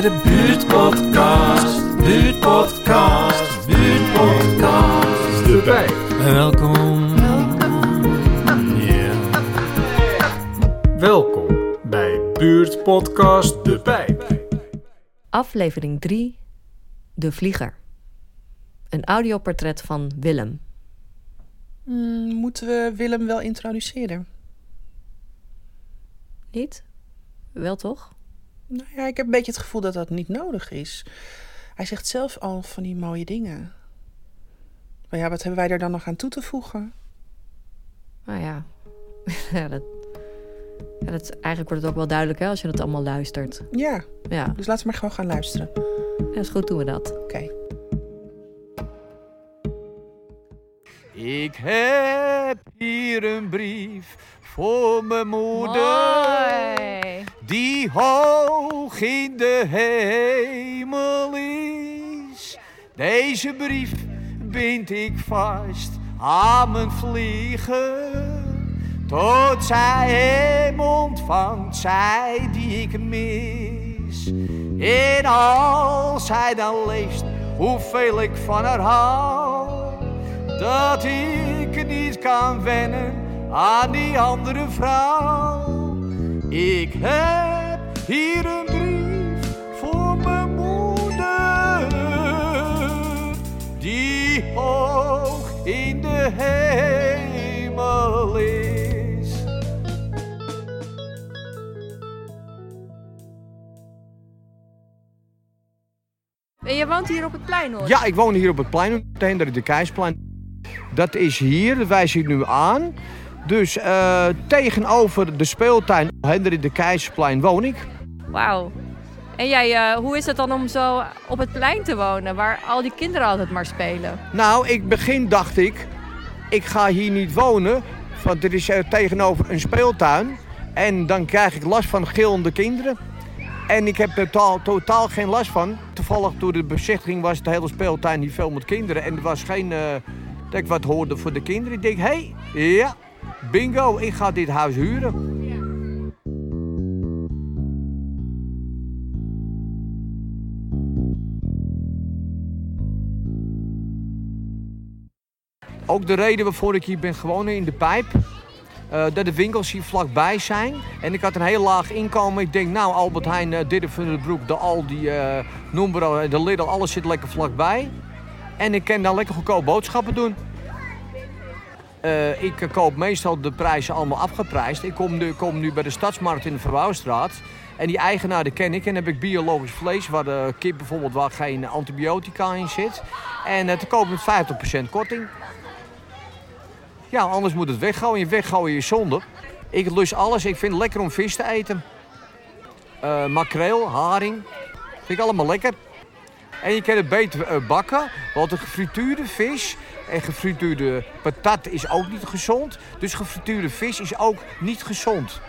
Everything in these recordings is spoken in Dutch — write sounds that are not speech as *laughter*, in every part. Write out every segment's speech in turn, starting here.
bij de buurtpodcast. Buurtpodcast, buurtpodcast. De Pijp. Welkom. Ja. Welkom bij Buurtpodcast De Pijp. Aflevering 3 De Vlieger. Een audioportret van Willem. Hmm, moeten we Willem wel introduceren? Niet? Wel toch? Nou ja, ik heb een beetje het gevoel dat dat niet nodig is. Hij zegt zelf al van die mooie dingen. Maar ja, wat hebben wij er dan nog aan toe te voegen? Nou ja. *laughs* ja, dat, ja dat, eigenlijk wordt het ook wel duidelijk hè, als je het allemaal luistert. Ja, Ja, dus laten we maar gewoon gaan luisteren. ja is goed doen we dat. Oké. Ik heb hier een brief voor mijn moeder. Die hoog in de hemel is. Deze brief bind ik vast aan mijn vliegen. Tot zij hem ontvangt, zij die ik mis. En als zij dan leest hoeveel ik van haar hou dat ik niet kan wennen aan die andere vrouw. Ik heb hier een brief voor mijn moeder, die hoog in de hemel is. En je woont hier op het plein hoor. Ja, ik woon hier op het plein, Hendrik de Keisplein. Dat is hier, wijs ik nu aan. Dus eh, tegenover de speeltuin Hendrik de Keisplein woon ik. Wauw. En jij, eh, hoe is het dan om zo op het plein te wonen, waar al die kinderen altijd maar spelen? Nou, ik begin dacht ik, ik ga hier niet wonen, want dit is eh, tegenover een speeltuin. En dan krijg ik last van gillende kinderen. En ik heb er totaal, totaal geen last van. Toevallig toen de bezichtiging was de hele speeltuin niet veel met kinderen. En er was geen, dat ik wat hoorde voor de kinderen. Ik denk, hé, hey, ja, bingo, ik ga dit huis huren. Ook de reden waarvoor ik hier ben gewonnen in de pijp. eh, dat de winkels hier vlakbij zijn. En ik had een heel laag inkomen. Ik denk, nou, Albert Heijn, uh, van den Broek, de Aldi, eh de Lidl, alles zit lekker vlakbij. En ik kan dan lekker goedkoop boodschappen doen. Eh, ik koop meestal de prijzen allemaal afgeprijsd. Ik kom nu, kom nu bij de Stadsmarkt in de Verbouwstraat. En die eigenaar die ken ik. En dan heb ik biologisch vlees, waar de kip bijvoorbeeld waar geen antibiotica in zit. En eh, te koop met 50% korting. Ja, anders moet het weggooien. Weggooien is zonde. Ik lust alles. Ik vind het lekker om vis te eten. Eh, makreel, haring. Vind ik allemaal lekker. En je kan het beter bakken, want een gefrituurde vis en gefrituurde patat is ook niet gezond. Dus gefrituurde vis is ook niet gezond.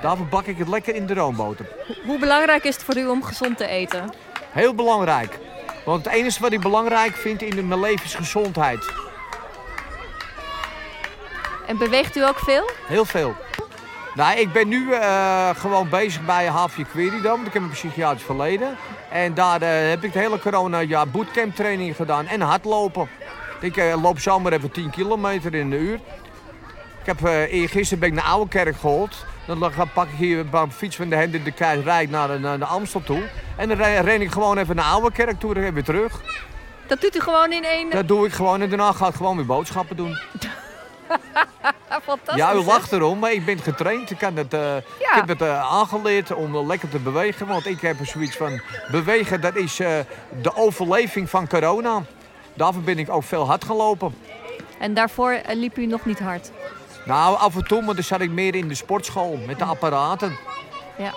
Daarvoor bak ik het lekker in de roomboter. Hoe belangrijk is het voor u om gezond te eten? Heel belangrijk. Want het enige wat ik belangrijk vind in mijn leven is gezondheid. En beweegt u ook veel? Heel veel. Nou, ik ben nu eh, gewoon bezig bij Queridam. want Ik heb een psychiatrisch verleden. En daar eh, heb ik de hele corona ja, bootcamp training gedaan en hardlopen. Ik eh, loop zomaar even 10 kilometer in de uur. Ik heb eh eergisteren ben ik naar Oudekerk gehold. Dan pak ik hier een fiets van de Hendrik de Keizer rijd naar, de- naar de Amstel toe. En dan ren, ik gewoon even naar Oudekerk toe en weer terug. Dat doet u gewoon in één... Dat doe ik gewoon en daarna ga ik gewoon weer boodschappen doen. *laughs* Fantastisch. Ja, u lacht erom, maar ik ben getraind. Ik, kan het, ik heb het eh, aangeleerd om lekker te bewegen. Want ik heb er zoiets van, bewegen dat is de overleving van corona. Daarvoor ben ik ook veel hard gelopen. En daarvoor eh, liep u nog niet hard. Nou, af en toe, maar dan zat ik meer in de sportschool met de apparaten. Ja.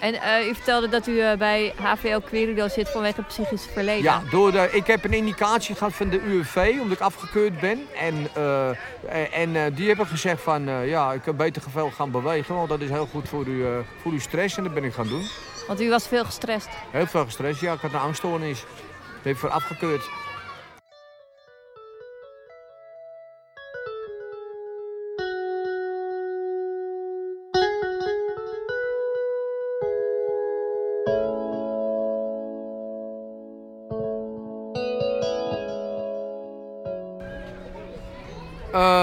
En eh, u vertelde dat u eh, bij HVO Querido zit vanwege het psychisch verleden. Ja, door de, ik heb een indicatie gehad van de UWV, omdat ik afgekeurd ben. En, en die hebben gezegd van, ja, ik kan beter veel gaan bewegen, want dat is heel goed voor uw, eh, voor uw stress. En dat ben ik gaan doen. Want u was veel gestrest. Heel veel gestrest, ja, ik had een angststoornis. Dat heb ik voor afgekeurd.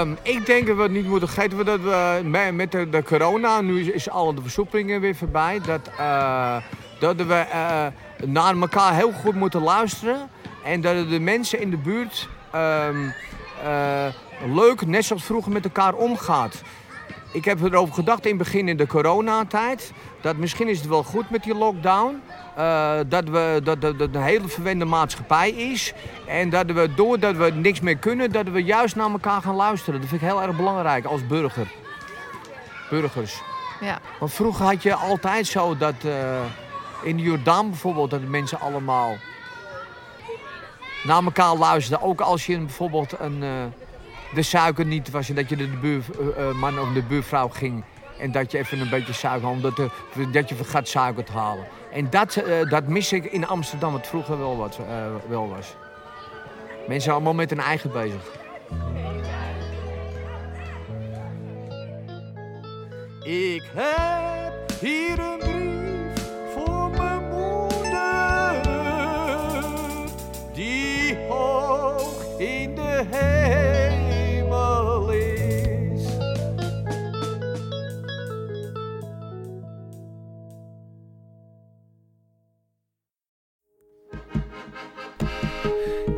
Ehm, ik denk dat we niet moeten vergeten dat we met, de, corona, nu is, is alle de versoepelingen weer voorbij, dat, eh, dat we eh, naar elkaar heel goed moeten luisteren. En dat de mensen in de buurt ehm, eh, leuk, net zoals vroeger, met elkaar omgaat. Ik heb erover gedacht in het begin in de coronatijd. Dat misschien is het wel goed met die lockdown. Eh, dat, we, dat, dat, dat een hele verwende maatschappij is. En dat we doordat we niks meer kunnen, dat we juist naar elkaar gaan luisteren. Dat vind ik heel erg belangrijk als burger. Burgers. Ja. Want vroeger had je altijd zo dat eh, in de Jordaan bijvoorbeeld, dat de mensen allemaal naar elkaar luisterden. Ook als je bijvoorbeeld een, eh, de suiker niet was en dat je de buurman of de buurvrouw ging. En dat je even een beetje suiker had, omdat de, dat je vergat suiker te halen. En dat, eh, dat mis ik in Amsterdam, wat vroeger wel, wat, eh, wel was. Mensen zijn allemaal met hun eigen bezig. Ik heb hier een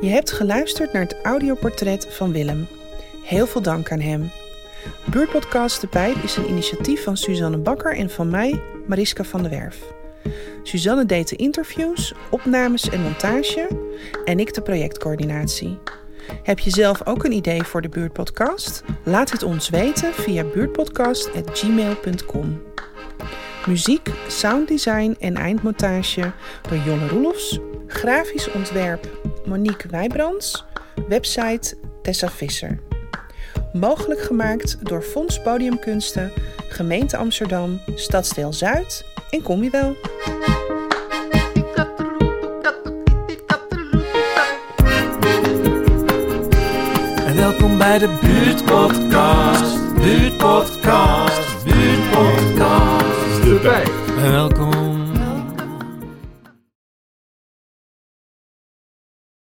Je hebt geluisterd naar het audioportret van Willem. Heel veel dank aan hem. Buurtpodcast De Pijp is een initiatief van Suzanne Bakker en van mij, Mariska van der Werf. Suzanne deed de interviews, opnames en montage en ik de projectcoördinatie. Heb je zelf ook een idee voor de Buurtpodcast? Laat het ons weten via buurtpodcast.gmail.com. Muziek, sounddesign en eindmontage door Jolle Roelofs. Grafisch ontwerp Monique Wijbrands. Website Tessa Visser. Mogelijk gemaakt door Fonds Podiumkunsten, Gemeente Amsterdam, Stadsdeel Zuid en Kom je wel. En welkom bij de buurtpodcast. Buurtpodcast. Buurtpodcast. De Pijp. En welkom